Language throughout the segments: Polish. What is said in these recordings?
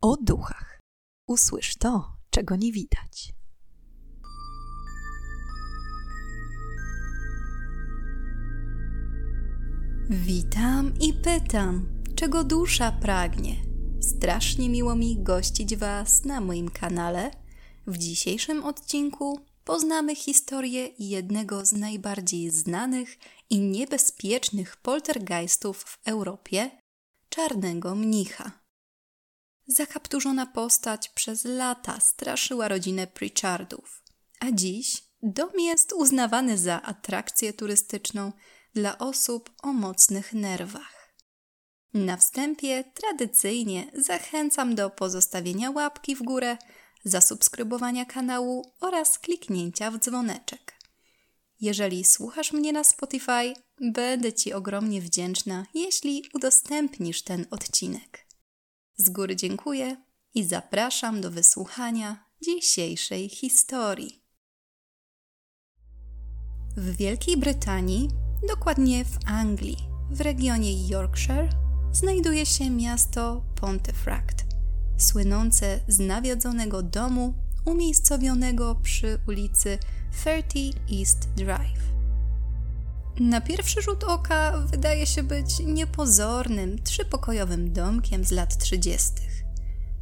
o duchach. Usłysz to, czego nie widać. Witam i pytam, czego dusza pragnie. Strasznie miło mi gościć Was na moim kanale. W dzisiejszym odcinku poznamy historię jednego z najbardziej znanych i niebezpiecznych poltergeistów w Europie czarnego mnicha. Zakapturzona postać przez lata straszyła rodzinę Pritchardów, a dziś dom jest uznawany za atrakcję turystyczną dla osób o mocnych nerwach. Na wstępie tradycyjnie zachęcam do pozostawienia łapki w górę, zasubskrybowania kanału oraz kliknięcia w dzwoneczek. Jeżeli słuchasz mnie na Spotify, będę Ci ogromnie wdzięczna, jeśli udostępnisz ten odcinek. Z góry dziękuję i zapraszam do wysłuchania dzisiejszej historii. W Wielkiej Brytanii, dokładnie w Anglii, w regionie Yorkshire, znajduje się miasto Pontefract, słynące z nawiedzonego domu umiejscowionego przy ulicy 30 East Drive. Na pierwszy rzut oka wydaje się być niepozornym, trzypokojowym domkiem z lat 30.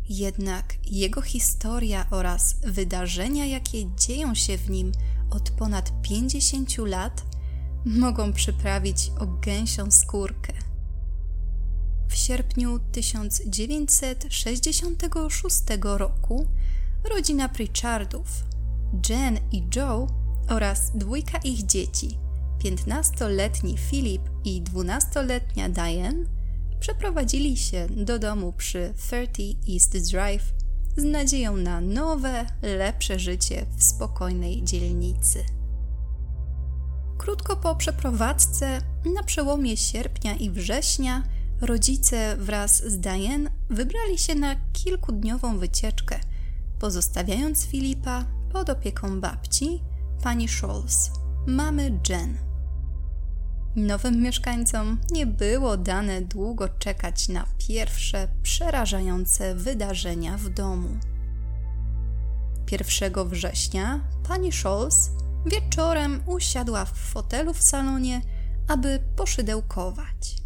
Jednak jego historia oraz wydarzenia, jakie dzieją się w nim od ponad 50 lat, mogą przyprawić o gęsią skórkę. W sierpniu 1966 roku rodzina Pritchardów, Jen i Joe oraz dwójka ich dzieci, 15-letni Philip i 12-letnia Diane, przeprowadzili się do domu przy 30 East Drive z nadzieją na nowe, lepsze życie w spokojnej dzielnicy. Krótko po przeprowadzce, na przełomie sierpnia i września, rodzice wraz z Diane wybrali się na kilkudniową wycieczkę, pozostawiając Filipa pod opieką babci, pani Scholz, mamy Jen. Nowym mieszkańcom nie było dane długo czekać na pierwsze przerażające wydarzenia w domu. 1 września pani Scholz wieczorem usiadła w fotelu w salonie, aby poszydełkować.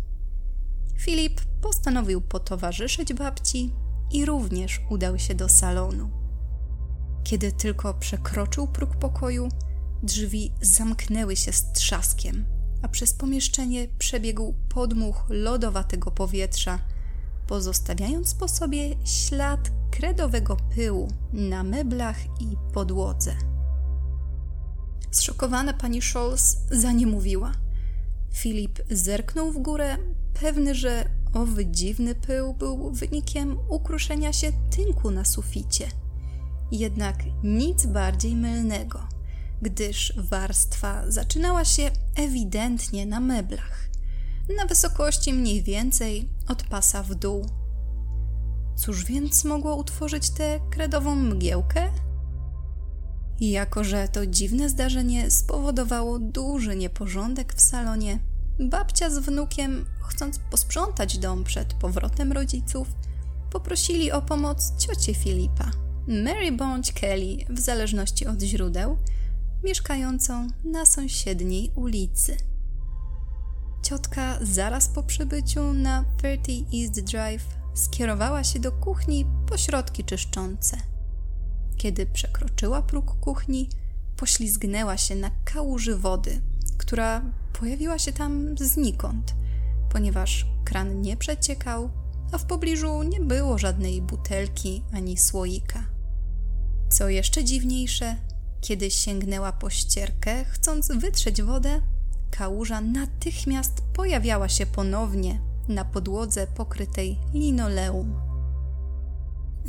Filip postanowił potowarzyszyć babci i również udał się do salonu. Kiedy tylko przekroczył próg pokoju, drzwi zamknęły się z trzaskiem, a przez pomieszczenie przebiegł podmuch lodowatego powietrza, pozostawiając po sobie ślad kredowego pyłu na meblach i podłodze. Zszokowana pani Scholz zaniemówiła. Filip zerknął w górę, pewny, że owy dziwny pył był wynikiem ukruszenia się tynku na suficie. Jednak nic bardziej mylnego, gdyż warstwa zaczynała się ewidentnie na meblach, na wysokości mniej więcej od pasa w dół. Cóż więc mogło utworzyć tę kredową mgiełkę? Jako, że to dziwne zdarzenie spowodowało duży nieporządek w salonie, babcia z wnukiem, chcąc posprzątać dom przed powrotem rodziców, poprosili o pomoc ciocię Filipa, Mary bądź Kelly, w zależności od źródeł, mieszkającą na sąsiedniej ulicy. Ciotka zaraz po przybyciu na 30 East Drive skierowała się do kuchni po środki czyszczące. Kiedy przekroczyła próg kuchni, poślizgnęła się na kałuży wody, która pojawiła się tam znikąd, ponieważ kran nie przeciekał, a w pobliżu nie było żadnej butelki ani słoika. Co jeszcze dziwniejsze, kiedy sięgnęła po ścierkę, chcąc wytrzeć wodę, kałuża natychmiast pojawiała się ponownie na podłodze pokrytej linoleum.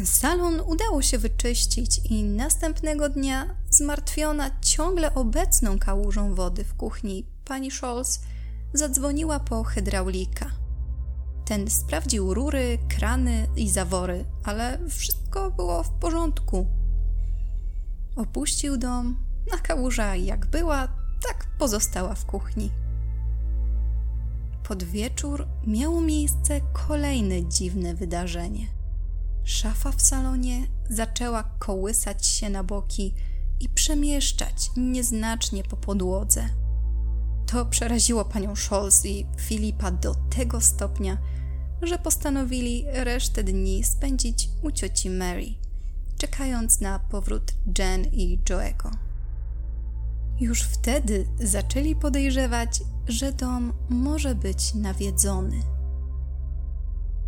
Salon udało się wyczyścić i następnego dnia, zmartwiona ciągle obecną kałużą wody w kuchni, pani Scholz zadzwoniła po hydraulika. Ten sprawdził rury, krany i zawory, ale wszystko było w porządku. Opuścił dom, a kałuża jak była, tak pozostała w kuchni. Pod wieczór miało miejsce kolejne dziwne wydarzenie. Szafa w salonie zaczęła kołysać się na boki i przemieszczać nieznacznie po podłodze. To przeraziło panią Scholz i Filipa do tego stopnia, że postanowili resztę dni spędzić u cioci Mary, czekając na powrót Jen i Joego. Już wtedy zaczęli podejrzewać, że dom może być nawiedzony.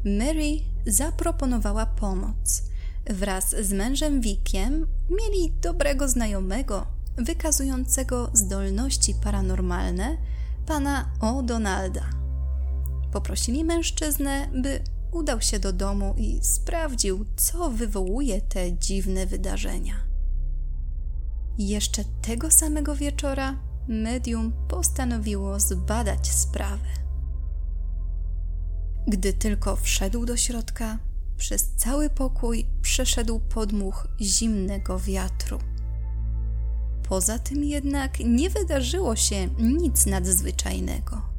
Mary zaproponowała pomoc. Wraz z mężem Wickiem mieli dobrego znajomego, wykazującego zdolności paranormalne, pana O'Donalda. Poprosili mężczyznę, by udał się do domu i sprawdził, co wywołuje te dziwne wydarzenia. Jeszcze tego samego wieczora medium postanowiło zbadać sprawę. Gdy tylko wszedł do środka, przez cały pokój przeszedł podmuch zimnego wiatru. Poza tym jednak nie wydarzyło się nic nadzwyczajnego.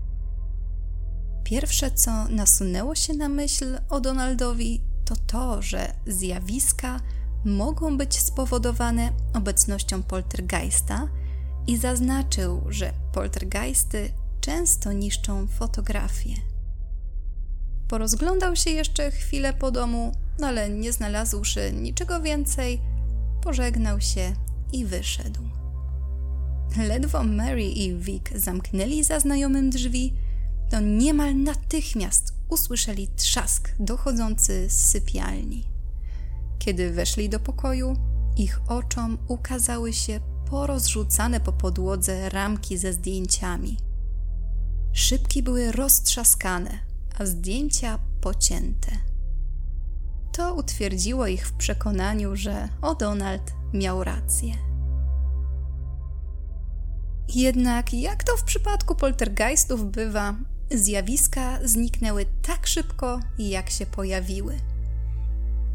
Pierwsze, co nasunęło się na myśl o Donaldowi, to to, że zjawiska mogą być spowodowane obecnością poltergeista i zaznaczył, że poltergeisty często niszczą fotografie. Porozglądał się jeszcze chwilę po domu, ale nie znalazłszy niczego więcej, pożegnał się i wyszedł. Ledwo Mary i Vic zamknęli za znajomym drzwi, to niemal natychmiast usłyszeli trzask dochodzący z sypialni. Kiedy weszli do pokoju, ich oczom ukazały się porozrzucane po podłodze ramki ze zdjęciami. Szybki były roztrzaskane, a zdjęcia pocięte. To utwierdziło ich w przekonaniu, że O'Donald miał rację. Jednak, jak to w przypadku poltergeistów bywa, zjawiska zniknęły tak szybko, jak się pojawiły.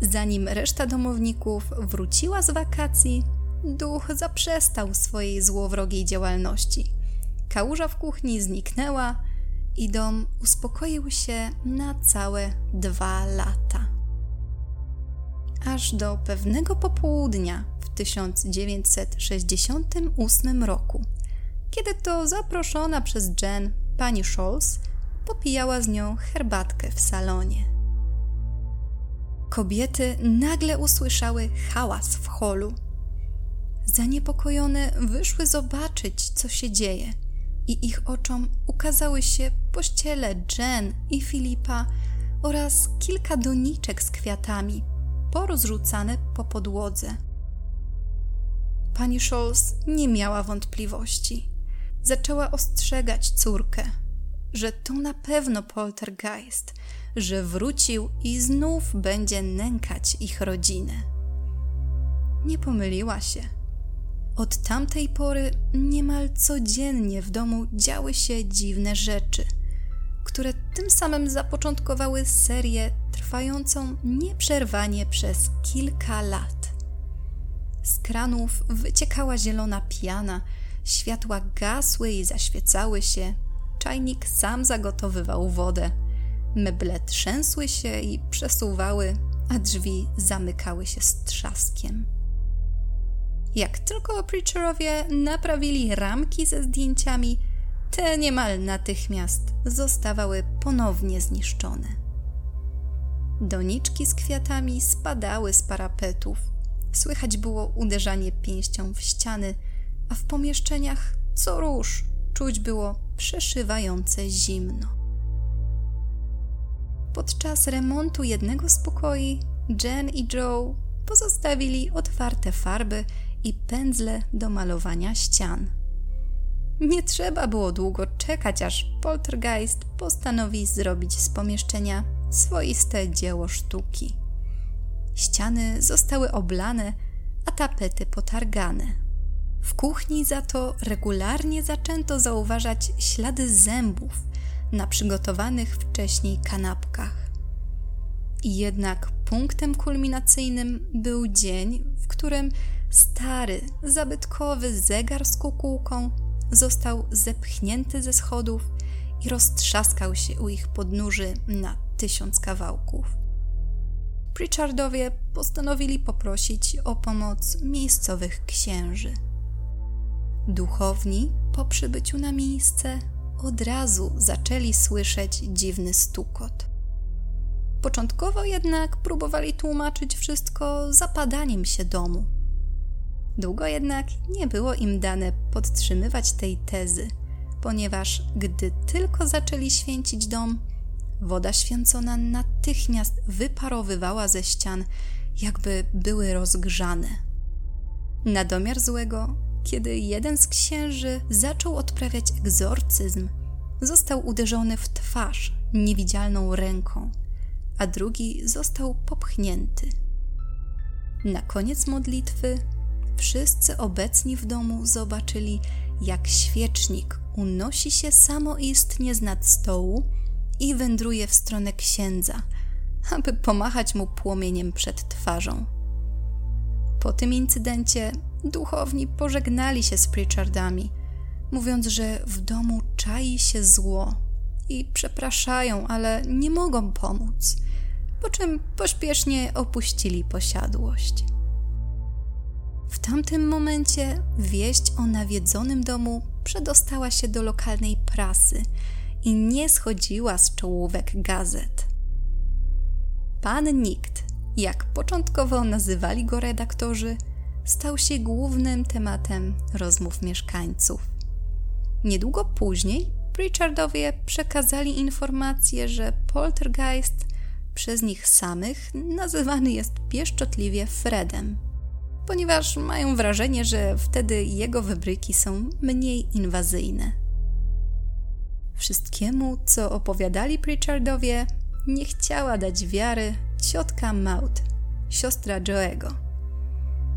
Zanim reszta domowników wróciła z wakacji, duch zaprzestał swojej złowrogiej działalności. Kałuża w kuchni zniknęła i dom uspokoił się na całe dwa lata. Aż do pewnego popołudnia w 1968 roku, kiedy to zaproszona przez Jen pani Scholz popijała z nią herbatkę w salonie. Kobiety nagle usłyszały hałas w holu. Zaniepokojone wyszły zobaczyć, co się dzieje, i ich oczom ukazały się pościele Jen i Filipa oraz kilka doniczek z kwiatami, porozrzucane po podłodze. Pani Scholz nie miała wątpliwości. Zaczęła ostrzegać córkę, że to na pewno poltergeist, że wrócił i znów będzie nękać ich rodzinę. Nie pomyliła się. Od tamtej pory niemal codziennie w domu działy się dziwne rzeczy, które tym samym zapoczątkowały serię trwającą nieprzerwanie przez kilka lat. Z kranów wyciekała zielona piana, światła gasły i zaświecały się, czajnik sam zagotowywał wodę. Meble trzęsły się i przesuwały, a drzwi zamykały się z trzaskiem. Jak tylko preacherowie naprawili ramki ze zdjęciami, te niemal natychmiast zostawały ponownie zniszczone. Doniczki z kwiatami spadały z parapetów. Słychać było uderzanie pięścią w ściany, a w pomieszczeniach co róż czuć było przeszywające zimno. Podczas remontu jednego z pokoi Jen i Joe pozostawili otwarte farby i pędzle do malowania ścian. Nie trzeba było długo czekać, aż poltergeist postanowi zrobić z pomieszczenia swoiste dzieło sztuki. Ściany zostały oblane, a tapety potargane. W kuchni za to regularnie zaczęto zauważać ślady zębów na przygotowanych wcześniej kanapkach. Jednak punktem kulminacyjnym był dzień, w którym stary, zabytkowy zegar z kukułką został zepchnięty ze schodów i roztrzaskał się u ich podnóży na tysiąc kawałków. Pritchardowie postanowili poprosić o pomoc miejscowych księży. Duchowni po przybyciu na miejsce od razu zaczęli słyszeć dziwny stukot. Początkowo jednak próbowali tłumaczyć wszystko zapadaniem się domu. Długo jednak nie było im dane podtrzymywać tej tezy, ponieważ gdy tylko zaczęli święcić dom, woda święcona natychmiast wyparowywała ze ścian, jakby były rozgrzane. Na domiar złego, kiedy jeden z księży zaczął odprawiać egzorcyzm, został uderzony w twarz niewidzialną ręką, a drugi został popchnięty. Na koniec modlitwy wszyscy obecni w domu zobaczyli, jak świecznik unosi się samoistnie z nad stołu i wędruje w stronę księdza, aby pomachać mu płomieniem przed twarzą. Po tym incydencie duchowni pożegnali się z Pritchardami, mówiąc, że w domu czai się zło i przepraszają, ale nie mogą pomóc, po czym pośpiesznie opuścili posiadłość. W tamtym momencie wieść o nawiedzonym domu przedostała się do lokalnej prasy i nie schodziła z czołówek gazet. Pan Nikt, jak początkowo nazywali go redaktorzy, stał się głównym tematem rozmów mieszkańców. Niedługo później Pritchardowie przekazali informację, że poltergeist przez nich samych nazywany jest pieszczotliwie Fredem, ponieważ mają wrażenie, że wtedy jego wybryki są mniej inwazyjne. Wszystkiemu, co opowiadali Pritchardowie, nie chciała dać wiary ciotka Maud, siostra Joego.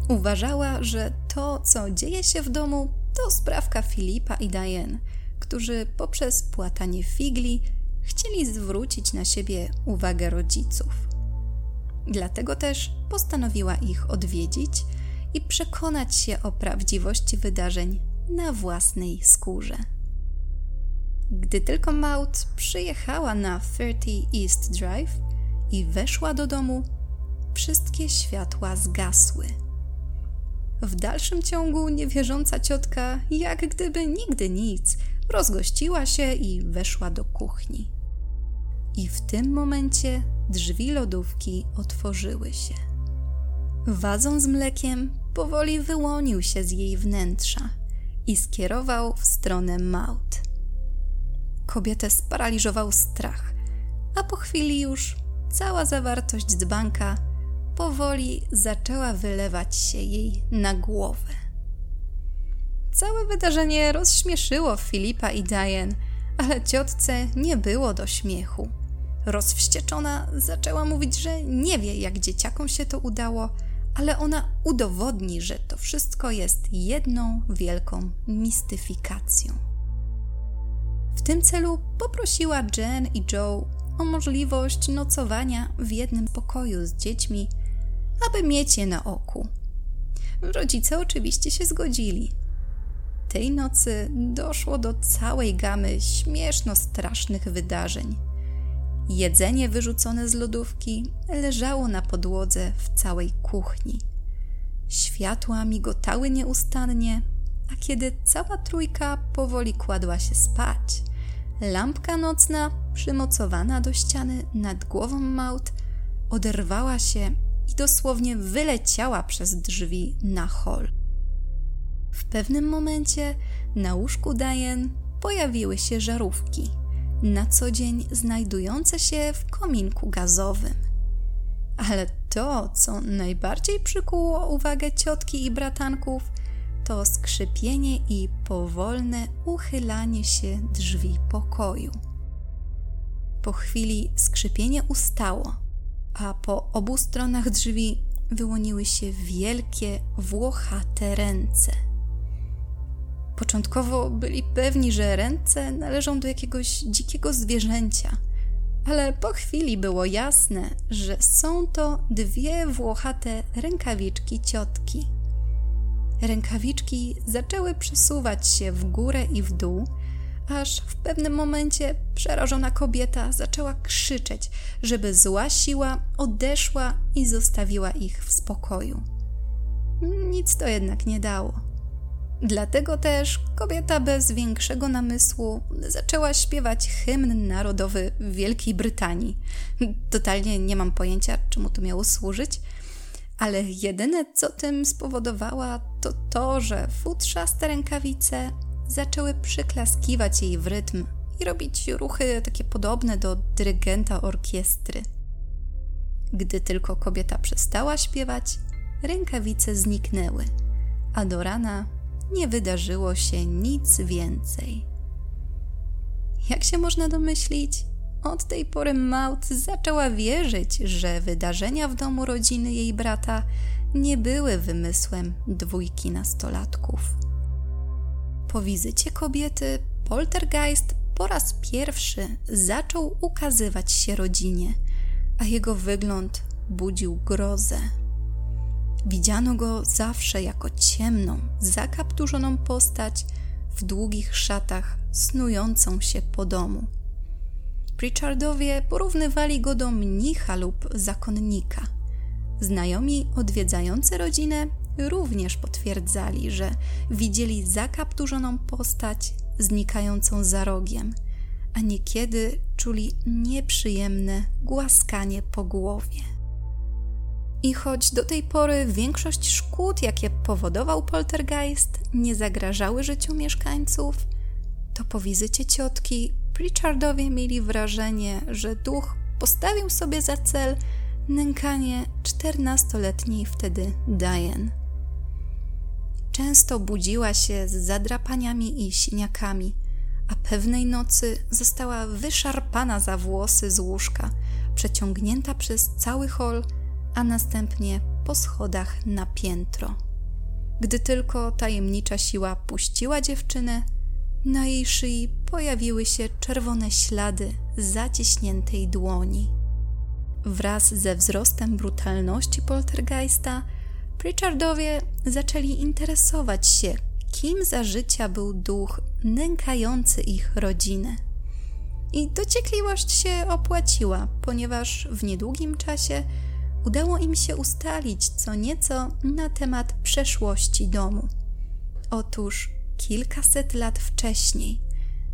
Uważała, że to, co dzieje się w domu, to sprawka Filipa i Diane, którzy poprzez płatanie figli chcieli zwrócić na siebie uwagę rodziców. Dlatego też postanowiła ich odwiedzić i przekonać się o prawdziwości wydarzeń na własnej skórze. Gdy tylko Maud przyjechała na 30 East Drive i weszła do domu, wszystkie światła zgasły. W dalszym ciągu niewierząca ciotka, jak gdyby nigdy nic, rozgościła się i weszła do kuchni. I w tym momencie drzwi lodówki otworzyły się. Wazon z mlekiem powoli wyłonił się z jej wnętrza i skierował w stronę Maud. Kobietę sparaliżował strach, a po chwili już cała zawartość dzbanka powoli zaczęła wylewać się jej na głowę. Całe wydarzenie rozśmieszyło Filipa i Diane, ale ciotce nie było do śmiechu. Rozwścieczona zaczęła mówić, że nie wie, jak dzieciakom się to udało, ale ona udowodni, że to wszystko jest jedną wielką mistyfikacją. W tym celu poprosiła Jen i Joe o możliwość nocowania w jednym pokoju z dziećmi, aby mieć je na oku. Rodzice oczywiście się zgodzili. Tej nocy doszło do całej gamy śmieszno strasznych wydarzeń. Jedzenie wyrzucone z lodówki leżało na podłodze w całej kuchni. Światła migotały nieustannie, a kiedy cała trójka powoli kładła się spać, lampka nocna, przymocowana do ściany nad głową Maud, oderwała się i dosłownie wyleciała przez drzwi na hol. W pewnym momencie na łóżku Diane pojawiły się żarówki, na co dzień znajdujące się w kominku gazowym. Ale to, co najbardziej przykuło uwagę ciotki i bratanków, to skrzypienie i powolne uchylanie się drzwi pokoju. Po chwili skrzypienie ustało, a po obu stronach drzwi wyłoniły się wielkie, włochate ręce. Początkowo byli pewni, że ręce należą do jakiegoś dzikiego zwierzęcia, ale po chwili było jasne, że są to dwie włochate rękawiczki ciotki. Rękawiczki zaczęły przesuwać się w górę i w dół, aż w pewnym momencie przerażona kobieta zaczęła krzyczeć, żeby zła siła odeszła i zostawiła ich w spokoju. Nic to jednak nie dało. Dlatego też kobieta bez większego namysłu zaczęła śpiewać hymn narodowy Wielkiej Brytanii. Totalnie nie mam pojęcia, czemu to miało służyć, ale jedyne, co tym spowodowała, to to, że futrzaste rękawice zaczęły przyklaskiwać jej w rytm i robić ruchy takie podobne do dyrygenta orkiestry. Gdy tylko kobieta przestała śpiewać, rękawice zniknęły, a do rana nie wydarzyło się nic więcej. Jak się można domyślić, od tej pory Maud zaczęła wierzyć, że wydarzenia w domu rodziny jej brata nie były wymysłem dwójki nastolatków. Po wizycie kobiety, poltergeist po raz pierwszy zaczął ukazywać się rodzinie, a jego wygląd budził grozę. Widziano go zawsze jako ciemną, zakapturzoną postać w długich szatach snującą się po domu. Pritchardowie porównywali go do mnicha lub zakonnika. Znajomi odwiedzający rodzinę również potwierdzali, że widzieli zakapturzoną postać znikającą za rogiem, a niekiedy czuli nieprzyjemne głaskanie po głowie. I choć do tej pory większość szkód, jakie powodował poltergeist, nie zagrażały życiu mieszkańców, to po wizycie ciotki Pritchardowie mieli wrażenie, że duch postawił sobie za cel nękanie czternastoletniej wtedy Diane. Często budziła się z zadrapaniami i siniakami, a pewnej nocy została wyszarpana za włosy z łóżka, przeciągnięta przez cały hol, a następnie po schodach na piętro. Gdy tylko tajemnicza siła puściła dziewczynę, na jej szyi pojawiły się czerwone ślady zaciśniętej dłoni. Wraz ze wzrostem brutalności poltergeista, Pritchardowie zaczęli interesować się, kim za życia był duch nękający ich rodzinę. I dociekliwość się opłaciła, ponieważ w niedługim czasie udało im się ustalić co nieco na temat przeszłości domu. Otóż kilkaset lat wcześniej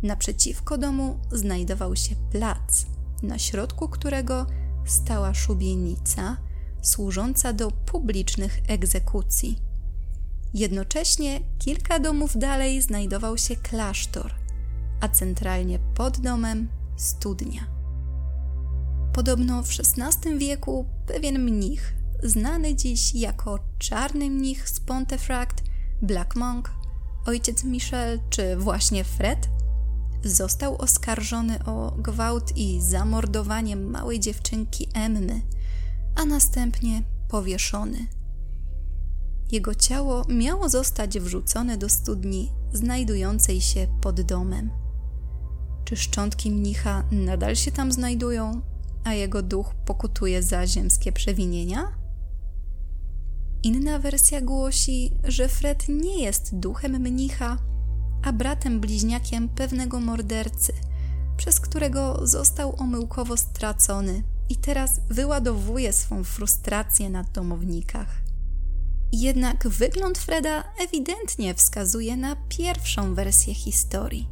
naprzeciwko domu znajdował się plac, na środku którego stała szubienica służąca do publicznych egzekucji. Jednocześnie kilka domów dalej znajdował się klasztor, a centralnie pod domem studnia. Podobno w XVI wieku pewien mnich, znany dziś jako czarny mnich z Pontefract, Black Monk, ojciec Michel czy właśnie Fred, został oskarżony o gwałt i zamordowanie małej dziewczynki Emmy, a następnie powieszony. Jego ciało miało zostać wrzucone do studni znajdującej się pod domem. Czy szczątki mnicha nadal się tam znajdują, a jego duch pokutuje za ziemskie przewinienia? Inna wersja głosi, że Fred nie jest duchem mnicha, a bratem bliźniakiem pewnego mordercy, przez którego został omyłkowo stracony i teraz wyładowuje swą frustrację na domownikach. Jednak wygląd Freda ewidentnie wskazuje na pierwszą wersję historii.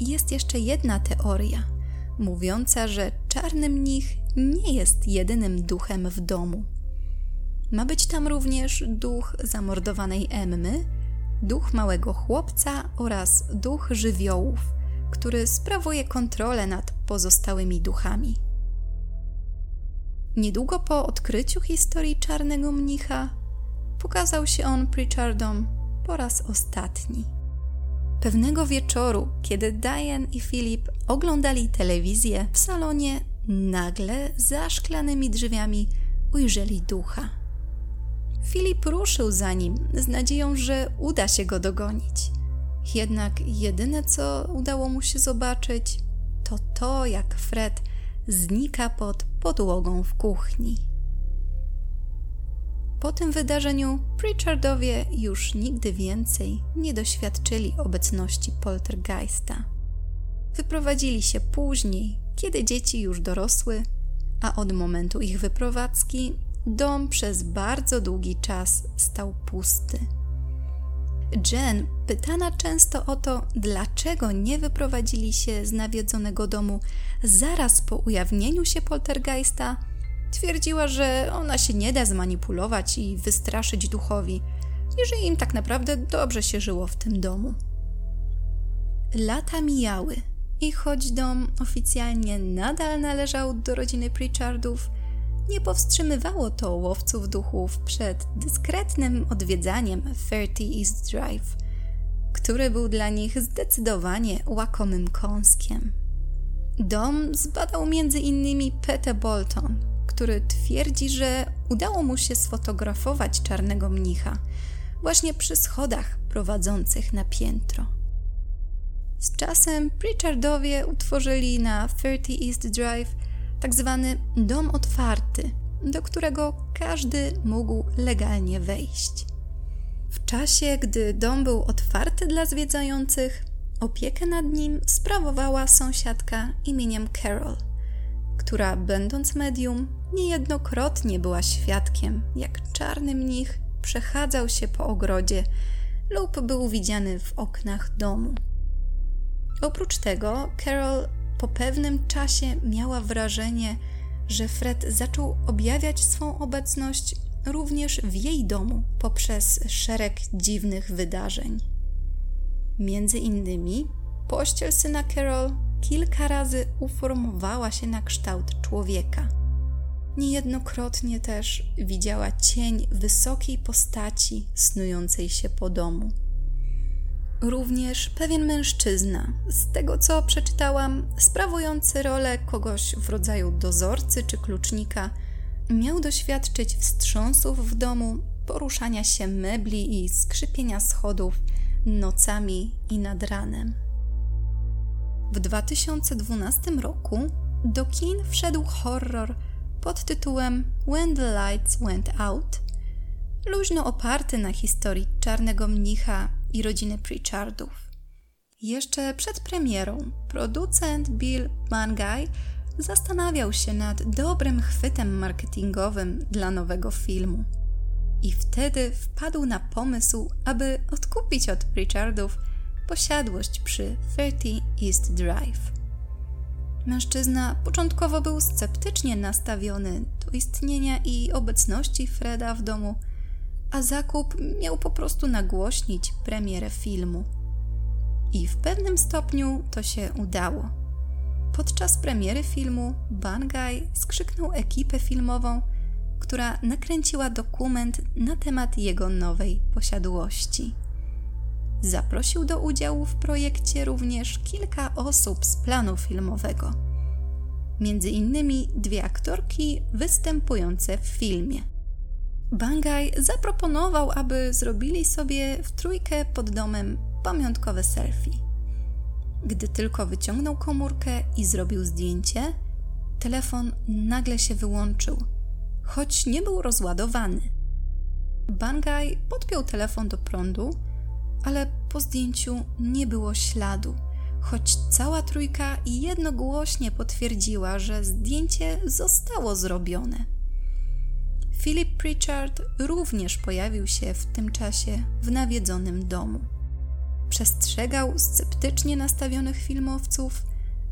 Jest jeszcze jedna teoria, mówiąca, że czarny mnich nie jest jedynym duchem w domu. Ma być tam również duch zamordowanej Emmy, duch małego chłopca oraz duch żywiołów, który sprawuje kontrolę nad pozostałymi duchami. Niedługo po odkryciu historii czarnego mnicha pokazał się on Pritchardom po raz ostatni. Pewnego wieczoru, kiedy Diane i Philip oglądali telewizję w salonie, nagle za szklanymi drzwiami ujrzeli ducha. Filip ruszył za nim z nadzieją, że uda się go dogonić. Jednak jedyne, co udało mu się zobaczyć, to to, jak Fred znika pod podłogą w kuchni. Po tym wydarzeniu Pritchardowie już nigdy więcej nie doświadczyli obecności poltergeista. Wyprowadzili się później, kiedy dzieci już dorosły, a od momentu ich wyprowadzki dom przez bardzo długi czas stał pusty. Jen, pytana często o to, dlaczego nie wyprowadzili się z nawiedzonego domu zaraz po ujawnieniu się poltergeista, twierdziła, że ona się nie da zmanipulować i wystraszyć duchowi, i że im tak naprawdę dobrze się żyło w tym domu. Lata mijały i choć dom oficjalnie nadal należał do rodziny Pritchardów, nie powstrzymywało to łowców duchów przed dyskretnym odwiedzaniem 30 East Drive, który był dla nich zdecydowanie łakomym kąskiem. Dom zbadał innymi Peter Bolton, który twierdzi, że udało mu się sfotografować czarnego mnicha właśnie przy schodach prowadzących na piętro. Z czasem Pritchardowie utworzyli na 30 East Drive tak zwany dom otwarty, do którego każdy mógł legalnie wejść. W czasie, gdy dom był otwarty dla zwiedzających, opiekę nad nim sprawowała sąsiadka imieniem Carol, która, będąc medium, niejednokrotnie była świadkiem, jak czarny mnich przechadzał się po ogrodzie lub był widziany w oknach domu. Oprócz tego, Carol po pewnym czasie miała wrażenie, że Fred zaczął objawiać swą obecność również w jej domu poprzez szereg dziwnych wydarzeń. Między innymi pościel syna Carol kilka razy uformowała się na kształt człowieka. Niejednokrotnie też widziała cień wysokiej postaci snującej się po domu. Również pewien mężczyzna, z tego co przeczytałam, sprawujący rolę kogoś w rodzaju dozorcy czy klucznika, miał doświadczyć wstrząsów w domu, poruszania się mebli i skrzypienia schodów nocami i nad ranem. W 2012 roku do kin wszedł horror pod tytułem When the Lights Went Out, luźno oparty na historii czarnego mnicha i rodziny Pritchardów. Jeszcze przed premierą producent Bill Mangay zastanawiał się nad dobrym chwytem marketingowym dla nowego filmu. I wtedy wpadł na pomysł, aby odkupić od Pritchardów posiadłość przy 30 East Drive. Mężczyzna początkowo był sceptycznie nastawiony do istnienia i obecności Freda w domu – a zakup miał po prostu nagłośnić premierę filmu. I w pewnym stopniu to się udało. Podczas premiery filmu Bangaj skrzyknął ekipę filmową, która nakręciła dokument na temat jego nowej posiadłości. Zaprosił do udziału w projekcie również kilka osób z planu filmowego. Między innymi dwie aktorki występujące w filmie. Bangaj zaproponował, aby zrobili sobie w trójkę pod domem pamiątkowe selfie. Gdy tylko wyciągnął komórkę i zrobił zdjęcie, telefon nagle się wyłączył, choć nie był rozładowany. Bangaj podpiął telefon do prądu, ale po zdjęciu nie było śladu, choć cała trójka jednogłośnie potwierdziła, że zdjęcie zostało zrobione. Philip Pritchard również pojawił się w tym czasie w nawiedzonym domu. Przestrzegał sceptycznie nastawionych filmowców,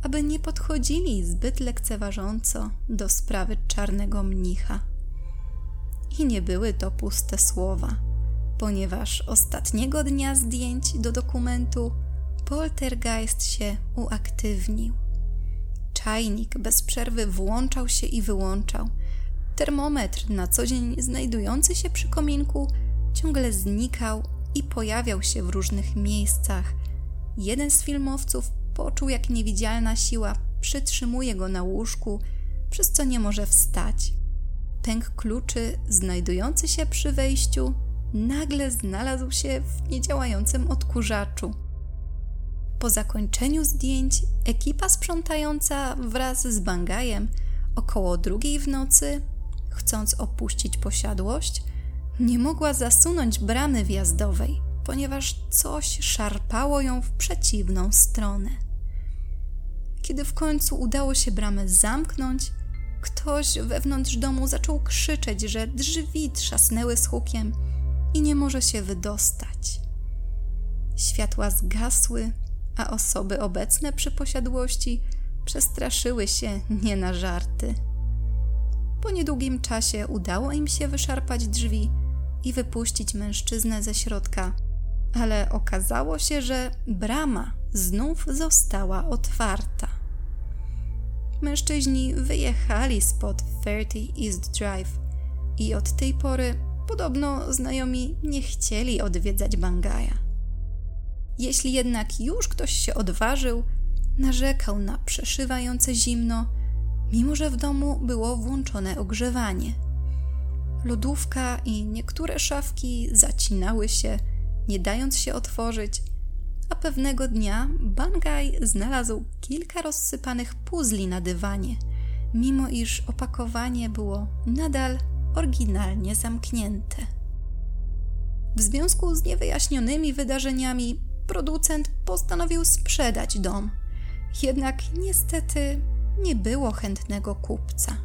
aby nie podchodzili zbyt lekceważąco do sprawy czarnego mnicha. I nie były to puste słowa, ponieważ ostatniego dnia zdjęć do dokumentu poltergeist się uaktywnił. Czajnik bez przerwy włączał się i wyłączał – Termometr, na co dzień znajdujący się przy kominku, ciągle znikał i pojawiał się w różnych miejscach. Jeden z filmowców poczuł, jak niewidzialna siła przytrzymuje go na łóżku, przez co nie może wstać. Pęk kluczy, znajdujący się przy wejściu, nagle znalazł się w niedziałającym odkurzaczu. Po zakończeniu zdjęć ekipa sprzątająca wraz z Bangajem około drugiej w nocy chcąc opuścić posiadłość, Nie mogła zasunąć bramy wjazdowej, ponieważ coś szarpało ją w przeciwną stronę. Kiedy w końcu udało się bramę zamknąć, ktoś wewnątrz domu zaczął krzyczeć, że drzwi trzasnęły z hukiem i nie może się wydostać. Światła zgasły, a osoby obecne przy posiadłości przestraszyły się nie na żarty. Po niedługim czasie udało im się wyszarpać drzwi i wypuścić mężczyznę ze środka, ale okazało się, że brama znów została otwarta. Mężczyźni wyjechali spod 30 East Drive i od tej pory podobno znajomi nie chcieli odwiedzać Bangaja. Jeśli jednak już ktoś się odważył, narzekał na przeszywające zimno, mimo że w domu było włączone ogrzewanie. Lodówka i niektóre szafki zacinały się, nie dając się otworzyć, a pewnego dnia Bangaj znalazł kilka rozsypanych puzli na dywanie, mimo iż opakowanie było nadal oryginalnie zamknięte. W związku z niewyjaśnionymi wydarzeniami producent postanowił sprzedać dom. Jednak niestety nie było chętnego kupca.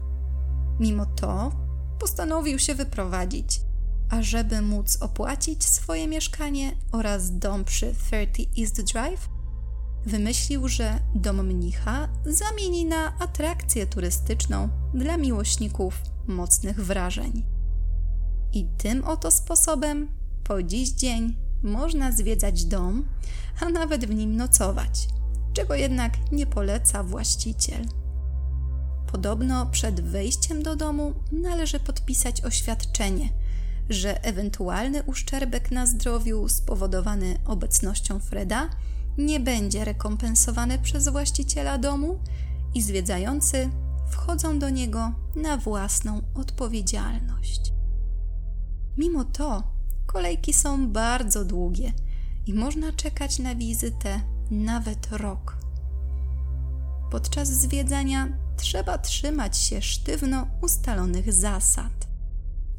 Mimo to postanowił się wyprowadzić, a żeby móc opłacić swoje mieszkanie oraz dom przy 30 East Drive, wymyślił, że dom mnicha zamieni na atrakcję turystyczną dla miłośników mocnych wrażeń. I tym oto sposobem po dziś dzień można zwiedzać dom, a nawet w nim nocować, czego jednak nie poleca właściciel. Podobno przed wejściem do domu należy podpisać oświadczenie, że ewentualny uszczerbek na zdrowiu spowodowany obecnością Freda nie będzie rekompensowany przez właściciela domu i zwiedzający wchodzą do niego na własną odpowiedzialność. Mimo to kolejki są bardzo długie i można czekać na wizytę nawet rok. Podczas zwiedzania trzeba trzymać się sztywno ustalonych zasad.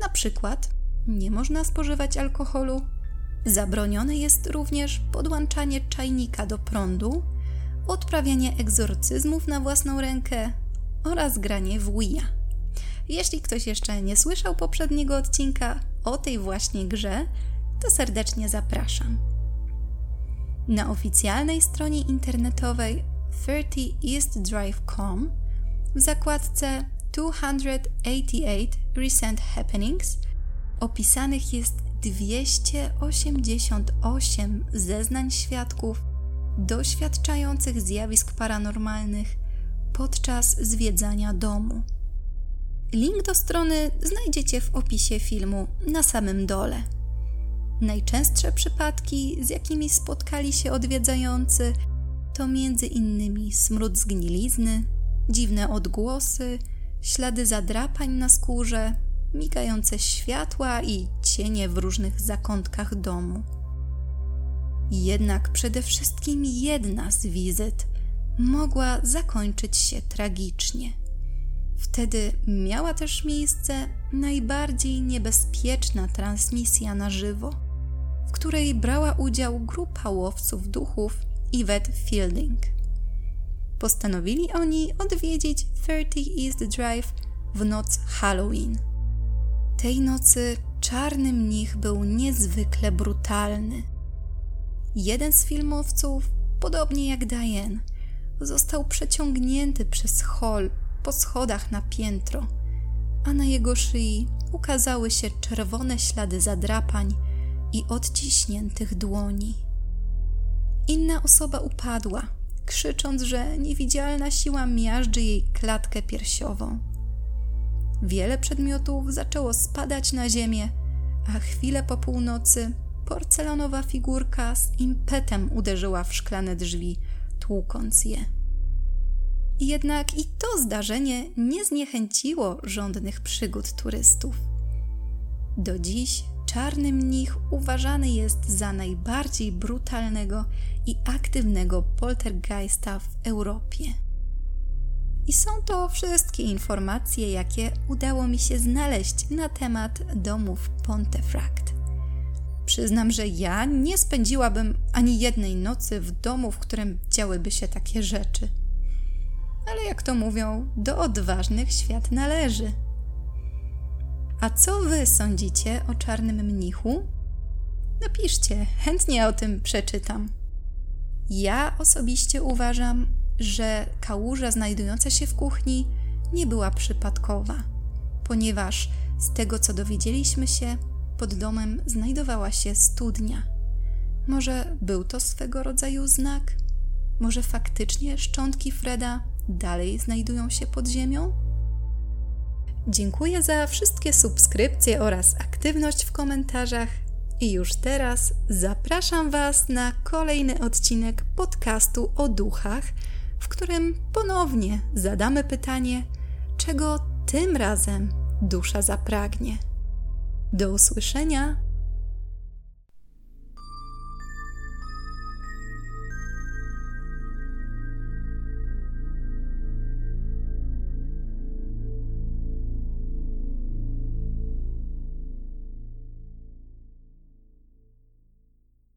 Na przykład nie można spożywać alkoholu, zabronione jest również podłączanie czajnika do prądu, odprawianie egzorcyzmów na własną rękę oraz granie w Wii. Jeśli ktoś jeszcze nie słyszał poprzedniego odcinka o tej właśnie grze, to serdecznie zapraszam. Na oficjalnej stronie internetowej 30eastdrive.com w zakładce 288 Recent Happenings opisanych jest 288 zeznań świadków doświadczających zjawisk paranormalnych podczas zwiedzania domu. Link do strony znajdziecie w opisie filmu na samym dole. Najczęstsze przypadki, z jakimi spotkali się odwiedzający, to między innymi smród zgnilizny, dziwne odgłosy, ślady zadrapań na skórze, migające światła i cienie w różnych zakątkach domu. Jednak przede wszystkim jedna z wizyt mogła zakończyć się tragicznie. Wtedy miała też miejsce najbardziej niebezpieczna transmisja na żywo, w której brała udział grupa łowców duchów Yvette Fielding. Postanowili oni odwiedzić 30 East Drive w noc Halloween. Tej nocy czarny mnich był niezwykle brutalny. Jeden z filmowców, podobnie jak Diane, został przeciągnięty przez hol po schodach na piętro, a na jego szyi ukazały się czerwone ślady zadrapań i odciśniętych dłoni. Inna osoba upadła, krzycząc, że niewidzialna siła miażdży jej klatkę piersiową. Wiele przedmiotów zaczęło spadać na ziemię, a chwilę po północy porcelanowa figurka z impetem uderzyła w szklane drzwi, tłukąc je. Jednak i to zdarzenie nie zniechęciło żądnych przygód turystów. Do dziś czarny mnich uważany jest za najbardziej brutalnego i aktywnego poltergeista w Europie. I są to wszystkie informacje, jakie udało mi się znaleźć na temat domów Pontefract. Przyznam, że ja nie spędziłabym ani jednej nocy w domu, w którym działyby się takie rzeczy. Ale jak to mówią, do odważnych świat należy. A co wy sądzicie o czarnym mnichu? Napiszcie, chętnie o tym przeczytam. Ja osobiście uważam, że kałuża znajdująca się w kuchni nie była przypadkowa, ponieważ z tego co dowiedzieliśmy się, pod domem znajdowała się studnia. Może był to swego rodzaju znak? Może faktycznie szczątki Freda dalej znajdują się pod ziemią? Dziękuję za wszystkie subskrypcje oraz aktywność w komentarzach. I już teraz zapraszam Was na kolejny odcinek podcastu o duchach, w którym ponownie zadamy pytanie, czego tym razem dusza zapragnie. Do usłyszenia